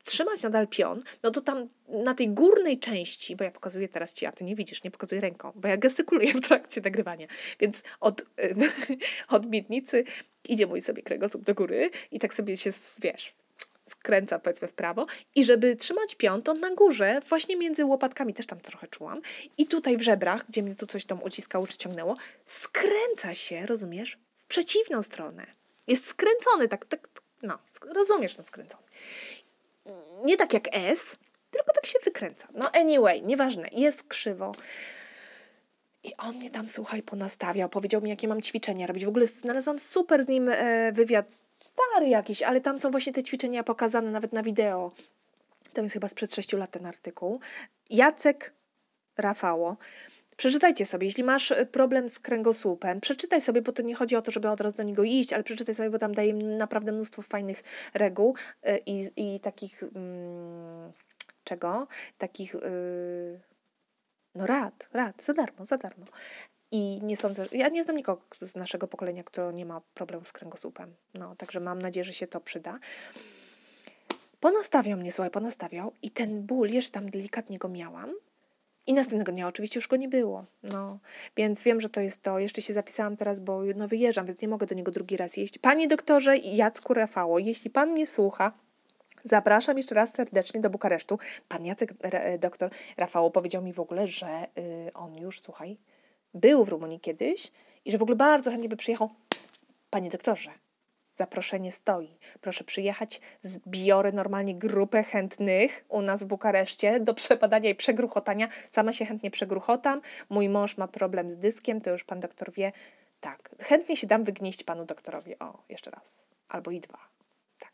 trzymać nadal pion, no to tam na tej górnej części, bo ja pokazuję teraz ci, a ty nie widzisz, nie pokazuję ręką, bo ja gestykuluję w trakcie nagrywania, więc od, y, od miednicy idzie mój sobie kręgosłup do góry i tak sobie się, wiesz, skręca powiedzmy w prawo. I żeby trzymać pion, to na górze, właśnie między łopatkami też tam trochę czułam i tutaj w żebrach, gdzie mnie tu coś tam uciskało czy ciągnęło, skręca się, rozumiesz, w przeciwną stronę. Jest skręcony, tak, tak, no, rozumiesz ten skręcony nie tak jak S, tylko tak się wykręca. No anyway, nieważne, jest krzywo. I on mnie tam, słuchaj, ponastawiał, powiedział mi, jakie mam ćwiczenia robić. W ogóle znalazłam super z nim e, wywiad, stary jakiś, ale tam są właśnie te ćwiczenia pokazane nawet na wideo. To jest chyba sprzed 6 lat ten artykuł. Jacek Rafało. Przeczytajcie sobie, jeśli masz e, problem z kręgosłupem, przeczytaj sobie, bo to nie chodzi o to, żeby od razu do niego iść, ale przeczytaj sobie, bo tam daje naprawdę mnóstwo fajnych reguł e, i, i takich mm, czego? Takich yy, no rad, rad, za darmo, za darmo. I nie sądzę, ja nie znam nikogo z naszego pokolenia, kto nie ma problemu z kręgosłupem. No, także mam nadzieję, że się to przyda. Ponastawiał mnie, słuchaj, ponastawiał i ten ból, jeszcze tam delikatnie go miałam, i następnego dnia oczywiście już go nie było. No, więc wiem, że to jest to. Jeszcze się zapisałam teraz, bo no, wyjeżdżam, więc nie mogę do niego drugi raz jeść. Panie doktorze Jacku Rafało, jeśli pan mnie słucha, zapraszam jeszcze raz serdecznie do Bukaresztu. Pan Jacek, re, doktor Rafało powiedział mi w ogóle, że y, on już, słuchaj, był w Rumunii kiedyś i że w ogóle bardzo chętnie by przyjechał. Panie doktorze, Zaproszenie stoi. Proszę przyjechać. Zbiorę normalnie grupę chętnych u nas w Bukareszcie do przebadania i przegruchotania. Sama się chętnie przegruchotam. Mój mąż ma problem z dyskiem, to już pan doktor wie. Tak, chętnie się dam wygnieść panu doktorowi. O, jeszcze raz. Albo i dwa. Tak.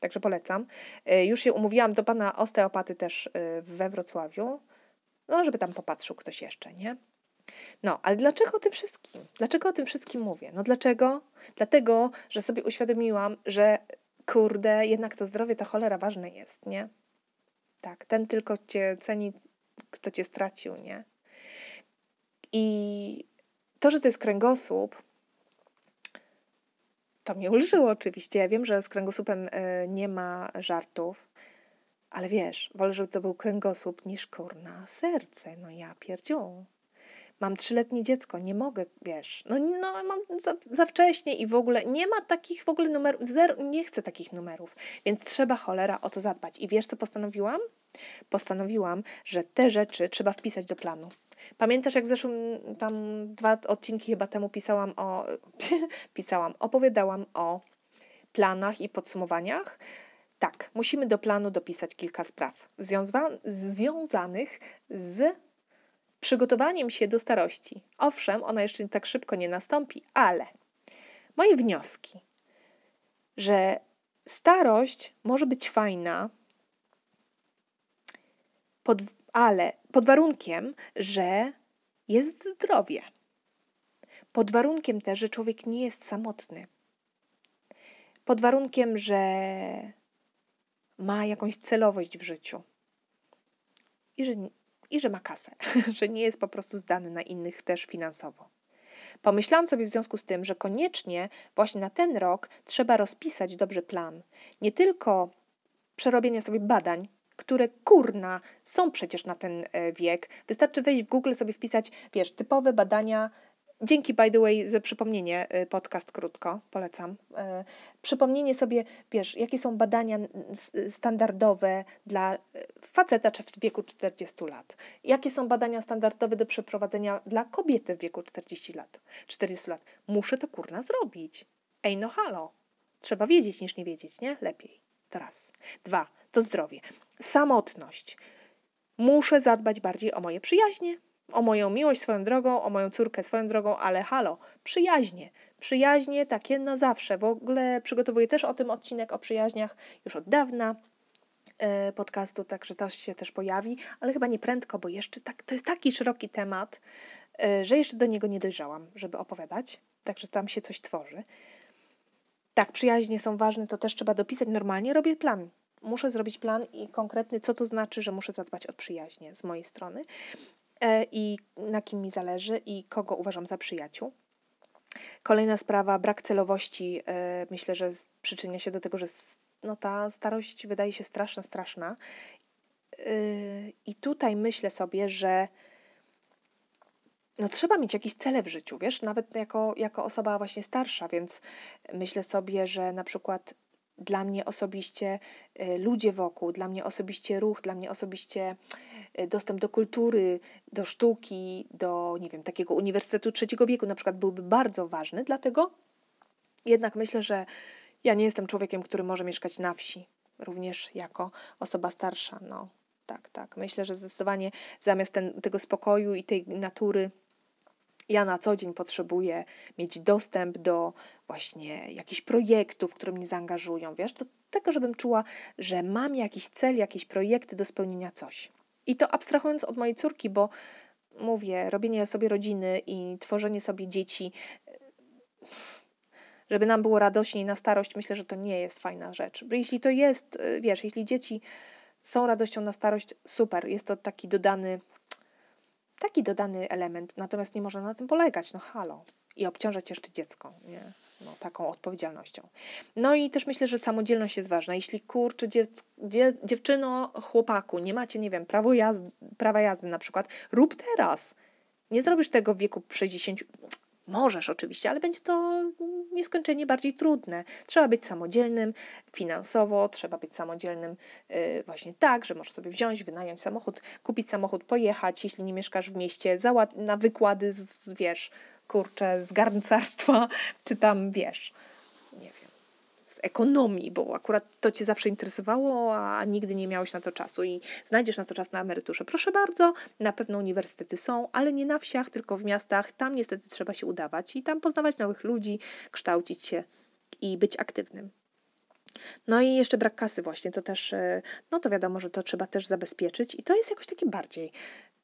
Także polecam. Y, Już się umówiłam do pana osteopaty też y, we Wrocławiu. No, żeby tam popatrzył ktoś jeszcze, nie? No, ale dlaczego o tym wszystkim? Dlaczego o tym wszystkim mówię? No dlaczego? Dlatego, że sobie uświadomiłam, że kurde, jednak to zdrowie to cholera ważne jest, nie? Tak, ten tylko cię ceni, kto cię stracił, nie? I to, że to jest kręgosłup, to mnie ulżyło oczywiście. Ja wiem, że z kręgosłupem y, nie ma żartów, ale wiesz, wolę, żeby to był kręgosłup niż kurna serce. No ja pierdziu mam trzyletnie dziecko, nie mogę, wiesz, no, no mam za, za wcześnie i w ogóle nie ma takich w ogóle numerów, zero, nie chcę takich numerów, więc trzeba cholera o to zadbać. I wiesz, co postanowiłam? Postanowiłam, że te rzeczy trzeba wpisać do planu. Pamiętasz, jak w zeszłym, tam dwa odcinki chyba temu pisałam o, pisałam, opowiadałam o planach i podsumowaniach? Tak, musimy do planu dopisać kilka spraw związa- związanych z przygotowaniem się do starości. Owszem, ona jeszcze tak szybko nie nastąpi, ale moje wnioski, że starość może być fajna, pod, ale pod warunkiem, że jest zdrowie. Pod warunkiem też, że człowiek nie jest samotny. Pod warunkiem, że ma jakąś celowość w życiu i że, i że ma kasę, że nie jest po prostu zdany na innych też finansowo. Pomyślałam sobie w związku z tym, że koniecznie właśnie na ten rok trzeba rozpisać dobrze plan. Nie tylko przerobienia sobie badań, które kurna są przecież na ten e, wiek. Wystarczy wejść w Google, sobie wpisać, wiesz, typowe badania Dzięki, by the way, za przypomnienie, y, podcast krótko, polecam. E, przypomnienie sobie, wiesz, jakie są badania standardowe dla y, faceta w wieku 40 lat. Jakie są badania standardowe do przeprowadzenia dla kobiety w wieku 40 lat, 40 lat. Muszę to kurna zrobić. Ej, no halo. Trzeba wiedzieć niż nie wiedzieć, nie? Lepiej. To raz. Dwa, to zdrowie. Samotność. Muszę zadbać bardziej o moje przyjaźnie, o moją miłość swoją drogą, o moją córkę swoją drogą, ale halo, przyjaźnie. Przyjaźnie takie na zawsze. W ogóle przygotowuję też o tym odcinek o przyjaźniach już od dawna e, podcastu, także to się też pojawi, ale chyba nie prędko, bo jeszcze tak, to jest taki szeroki temat, e, że jeszcze do niego nie dojrzałam, żeby opowiadać, także tam się coś tworzy. Tak, przyjaźnie są ważne, to też trzeba dopisać normalnie. Robię plan. Muszę zrobić plan i konkretny, co to znaczy, że muszę zadbać o przyjaźnie z mojej strony. E, i na kim mi zależy i kogo uważam za przyjaciół. Kolejna sprawa, brak celowości. E, myślę, że przyczynia się do tego, że no, ta starość wydaje się straszna, straszna. E, I tutaj myślę sobie, że no, trzeba mieć jakieś cele w życiu, wiesz, nawet jako, jako osoba właśnie starsza, więc myślę sobie, że na przykład dla mnie osobiście ludzie wokół, dla mnie osobiście ruch, dla mnie osobiście E, dostęp do kultury, do sztuki, do, nie wiem, takiego uniwersytetu trzeciego wieku na przykład byłby bardzo ważny, dlatego jednak myślę, że ja nie jestem człowiekiem, który może mieszkać na wsi, również jako osoba starsza, no. Tak, tak. Myślę, że zdecydowanie zamiast ten, tego spokoju i tej natury, ja na co dzień potrzebuję mieć dostęp do właśnie jakichś projektów, które mnie zaangażują, wiesz, do tego, żebym czuła, że mam jakiś cel, jakieś projekty do spełnienia coś. I to abstrahując od mojej córki, bo mówię, robienie sobie rodziny i tworzenie sobie dzieci, żeby nam było radośniej na starość, myślę, że to nie jest fajna rzecz. Bo jeśli to jest, wiesz, jeśli dzieci są radością na starość, super, jest to taki dodany, taki dodany element, natomiast nie można na tym polegać, no halo. I obciążać jeszcze dziecko, nie? no, taką odpowiedzialnością. No i też myślę, że samodzielność jest ważna. Jeśli kurczę dziew, dziew, dziewczyno, chłopaku, nie macie, nie wiem, prawo jazdy, prawa jazdy na przykład, rób teraz. Nie zrobisz tego w wieku 60. Możesz oczywiście, ale będzie to nieskończenie bardziej trudne. Trzeba być samodzielnym finansowo, trzeba być samodzielnym yy, właśnie tak, że możesz sobie wziąć, wynająć samochód, kupić samochód, pojechać, jeśli nie mieszkasz w mieście, na wykłady, z, wiesz, kurczę, z garncarstwa, czy tam, wiesz, z ekonomii, bo akurat to Cię zawsze interesowało, a nigdy nie miałeś na to czasu i znajdziesz na to czas na emeryturze. Proszę bardzo, na pewno uniwersytety są, ale nie na wsiach, tylko w miastach. Tam niestety trzeba się udawać i tam poznawać nowych ludzi, kształcić się i być aktywnym. No i jeszcze brak kasy właśnie, to też, e, no to wiadomo, że to trzeba też zabezpieczyć i to jest jakoś takie bardziej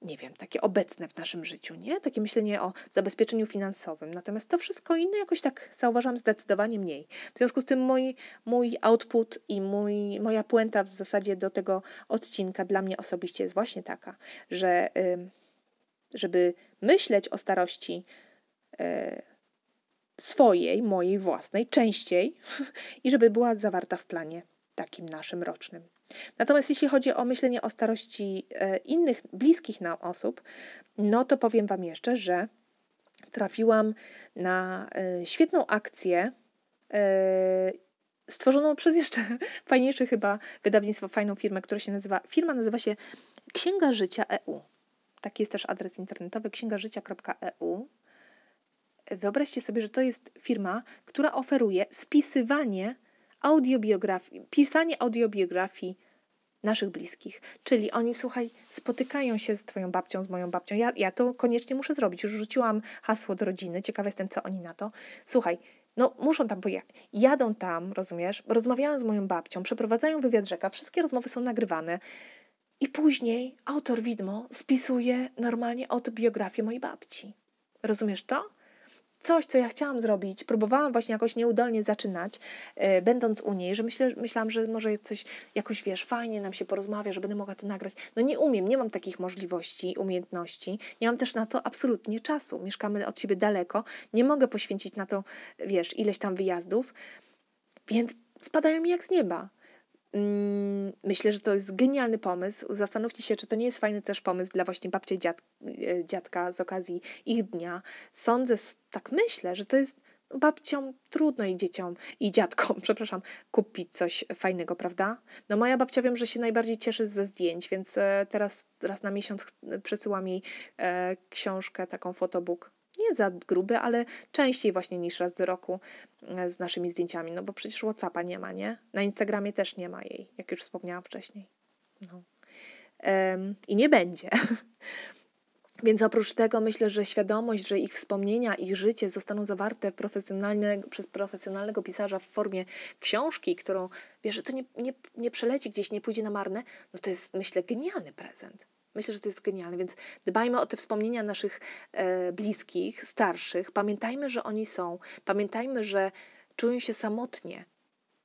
nie wiem, takie obecne w naszym życiu, nie? Takie myślenie o zabezpieczeniu finansowym. Natomiast to wszystko inne jakoś tak zauważam zdecydowanie mniej. W związku z tym mój, mój output i mój, moja puenta w zasadzie do tego odcinka dla mnie osobiście jest właśnie taka, że żeby myśleć o starości y, swojej, mojej własnej, częściej i żeby była zawarta w planie takim naszym rocznym. Natomiast jeśli chodzi o myślenie o starości e, innych, bliskich nam osób, no to powiem Wam jeszcze, że trafiłam na e, świetną akcję e, stworzoną przez jeszcze fajniejsze chyba wydawnictwo, fajną firmę, która się nazywa, firma nazywa się Księga Życia EU. Taki jest też adres internetowy księgażycia.eu. Wyobraźcie sobie, że to jest firma, która oferuje spisywanie audiobiografii, pisanie audiobiografii naszych bliskich. Czyli oni, słuchaj, spotykają się z twoją babcią, z moją babcią. Ja, ja to koniecznie muszę zrobić. Już rzuciłam hasło do rodziny. Ciekawa jestem, co oni na to. Słuchaj, no muszą tam pojechać. Jadą tam, rozumiesz? Rozmawiają z moją babcią, przeprowadzają wywiad rzeka. Wszystkie rozmowy są nagrywane. I później autor widmo spisuje normalnie autobiografię mojej babci. Rozumiesz to? Coś, co ja chciałam zrobić, próbowałam właśnie jakoś nieudolnie zaczynać, e, będąc u niej, że myślę, myślałam, że może coś jakoś, wiesz, fajnie nam się porozmawia, że będę mogła to nagrać. No nie umiem, nie mam takich możliwości, umiejętności, nie mam też na to absolutnie czasu. Mieszkamy od siebie daleko, nie mogę poświęcić na to, wiesz, ileś tam wyjazdów, więc spadają mi jak z nieba. Mm, Myślę, że to jest genialny pomysł. Zastanówcie się, czy to nie jest fajny też pomysł dla właśnie babci i dziad, e, dziadka z okazji ich dnia. Sądzę, tak myślę, że to jest babciom trudno i dzieciom i dziadkom, przepraszam, kupić coś fajnego, prawda? No moja babcia wiem, że się najbardziej cieszy ze zdjęć, więc e, teraz raz na miesiąc przesyłam jej e, książkę, taką fotobook. Nie za gruby, ale częściej właśnie niż raz do roku e, z naszymi zdjęciami, no bo przecież Whatsappa nie ma, nie? Na Instagramie też nie ma jej, jak już wspomniałam wcześniej. No. Em, I nie będzie. Więc oprócz tego myślę, że świadomość, że ich wspomnienia, ich życie zostaną zawarte profesjonalne, przez profesjonalnego pisarza w formie książki, którą wiesz, że to nie, nie, nie przeleci gdzieś, nie pójdzie na marne, no to jest myślę genialny prezent. Myślę, że to jest genialne, więc dbajmy o te wspomnienia naszych e, bliskich, starszych. Pamiętajmy, że oni są. Pamiętajmy, że czują się samotnie,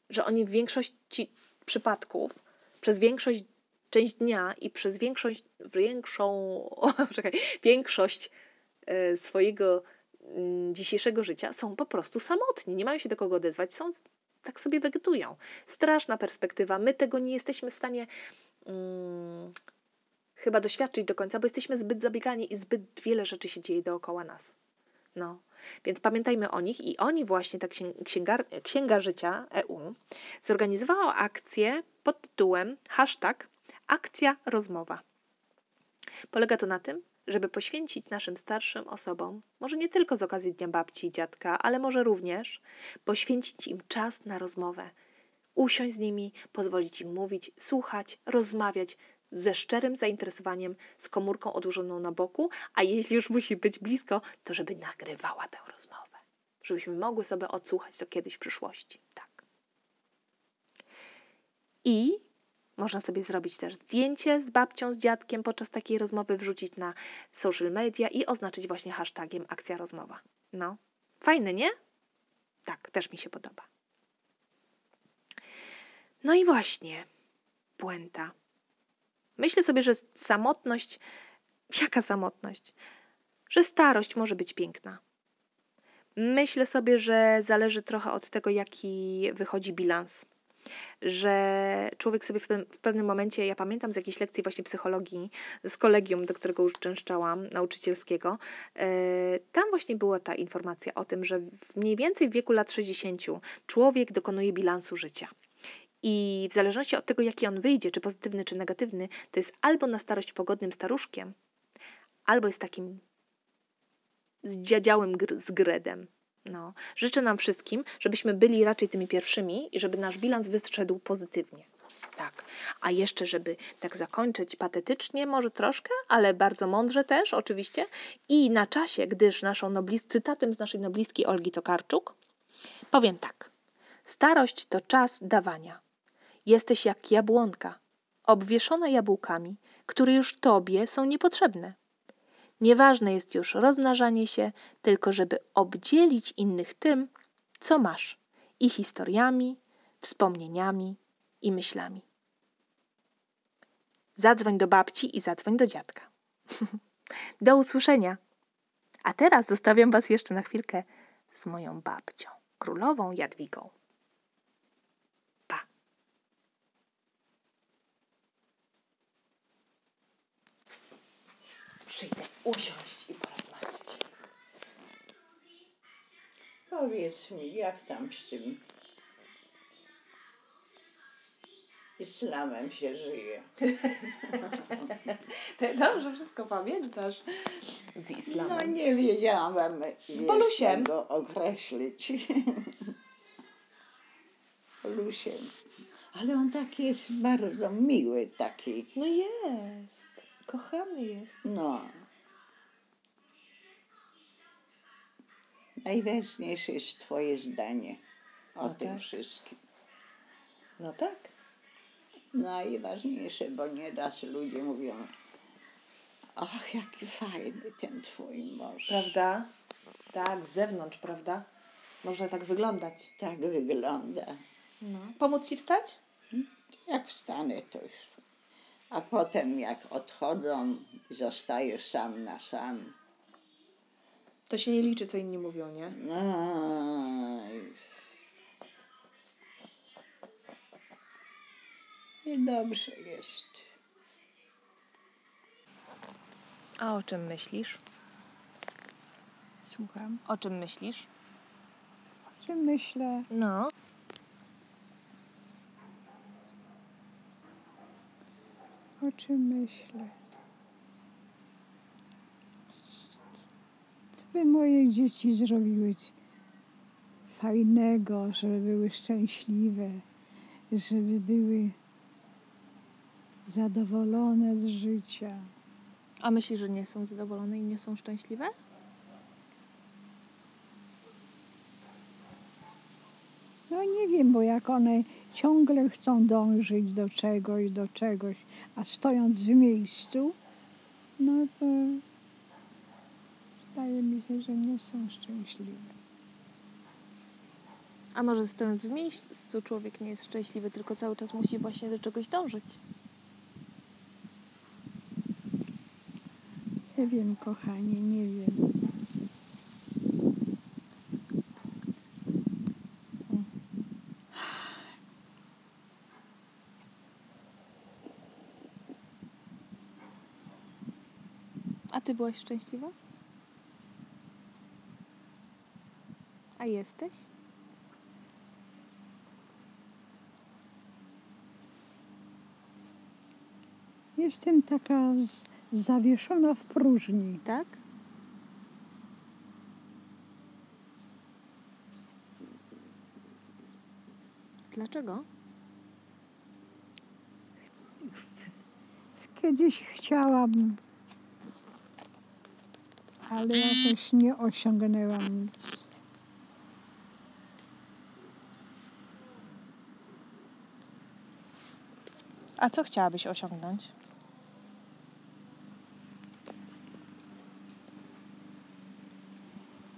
że oni w większości przypadków, przez większość część dnia i przez większość, większą, o, czekaj, większość e, swojego mm, dzisiejszego życia są po prostu samotni, nie mają się do kogo odezwać, są tak sobie wegetują. Straszna perspektywa. My tego nie jesteśmy w stanie mm, chyba doświadczyć do końca, bo jesteśmy zbyt zabiegani i zbyt wiele rzeczy się dzieje dookoła nas. No, więc pamiętajmy o nich i oni właśnie, ta księg- księgar, Księga Życia EU, zorganizowała akcję pod tytułem hashtag akcja rozmowa. Polega to na tym, żeby poświęcić naszym starszym osobom, może nie tylko z okazji Dnia Babci i Dziadka, ale może również poświęcić im czas na rozmowę. Usiąść z nimi, pozwolić im mówić, słuchać, rozmawiać ze szczerym zainteresowaniem, z komórką odłożoną na boku, a jeśli już musi być blisko, to żeby nagrywała tę rozmowę. Żebyśmy mogły sobie odsłuchać to kiedyś w przyszłości. Tak. I można sobie zrobić też zdjęcie z babcią, z dziadkiem podczas takiej rozmowy, wrzucić na social media i oznaczyć właśnie hashtagiem akcja rozmowa. No, fajne, nie? Tak, też mi się podoba. No i właśnie, puenta. Myślę sobie, że samotność, jaka samotność? Że starość może być piękna. Myślę sobie, że zależy trochę od tego, jaki wychodzi bilans że człowiek sobie w, pe- w pewnym momencie, ja pamiętam z jakiejś lekcji właśnie psychologii, z kolegium, do którego uczęszczałam, nauczycielskiego, e, tam właśnie była ta informacja o tym, że mniej więcej w wieku lat 60 człowiek dokonuje bilansu życia. I w zależności od tego, jaki on wyjdzie, czy pozytywny, czy negatywny, to jest albo na starość pogodnym staruszkiem, albo jest takim zdziadziałym gr- zgredem. No. Życzę nam wszystkim, żebyśmy byli raczej tymi pierwszymi i żeby nasz bilans wyszedł pozytywnie. Tak. A jeszcze, żeby tak zakończyć patetycznie, może troszkę, ale bardzo mądrze też, oczywiście. I na czasie, gdyż naszą noblis, cytatem z naszej noblistki Olgi Tokarczuk, powiem tak. Starość to czas dawania. Jesteś jak jabłonka, obwieszona jabłkami, które już tobie są niepotrzebne. Nieważne jest już rozmnażanie się, tylko żeby obdzielić innych tym, co masz i historiami, wspomnieniami i myślami. Zadzwoń do babci i zadzwoń do dziadka. do usłyszenia. A teraz zostawiam Was jeszcze na chwilkę z moją babcią, królową Jadwigą. Przyjdę usiąść i porozmawiać. Powiedz mi, jak tam z tym islamem się żyje? Ty dobrze wszystko pamiętasz z No islamem. nie wiedziałam z Bolusiem. go określić. Bolusiem. Ale on taki jest bardzo miły, taki. No jest. Kochany jest. No. Najważniejsze jest Twoje zdanie o No tym tak. wszystkim. No tak. Najważniejsze, bo nieraz ludzie mówią, ach, jaki fajny ten Twój mąż. Prawda? Tak, z zewnątrz, prawda? Może tak wyglądać. Tak wygląda. No. Pomóc ci wstać? Jak wstanę, to już. A potem jak odchodzą, zostajesz sam na sam. To się nie liczy, co inni mówią, nie? No i... I dobrze jest. A o czym myślisz? Słucham. O czym myślisz? O czym myślę? No. O czym myślę? Co by moje dzieci zrobiły fajnego, żeby były szczęśliwe, żeby były zadowolone z życia? A myślisz, że nie są zadowolone i nie są szczęśliwe? No nie wiem, bo jak one ciągle chcą dążyć do czegoś, do czegoś, a stojąc w miejscu, no to zdaje mi się, że nie są szczęśliwe. A może stojąc w miejscu człowiek nie jest szczęśliwy, tylko cały czas musi właśnie do czegoś dążyć? Nie wiem, kochanie, nie wiem. A ty byłaś szczęśliwa? A jesteś? Jestem taka z, zawieszona w próżni. Tak? Dlaczego? Kiedyś chciałabym, ale jakoś nie osiągnęłam nic. A co chciałabyś osiągnąć?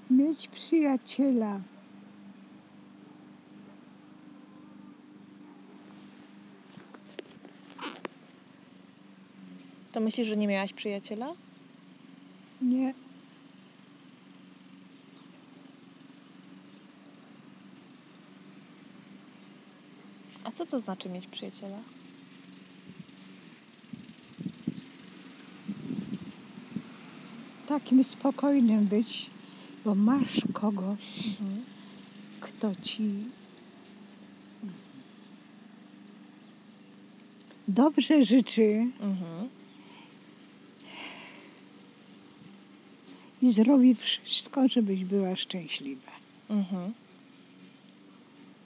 Mieć przyjaciela. To myślisz, że nie miałaś przyjaciela? Nie, co znaczy mieć przyjaciela? takim spokojnym być, bo masz kogoś, kto ci dobrze życzy Mhm. i zrobi wszystko, żebyś była szczęśliwa. Mhm.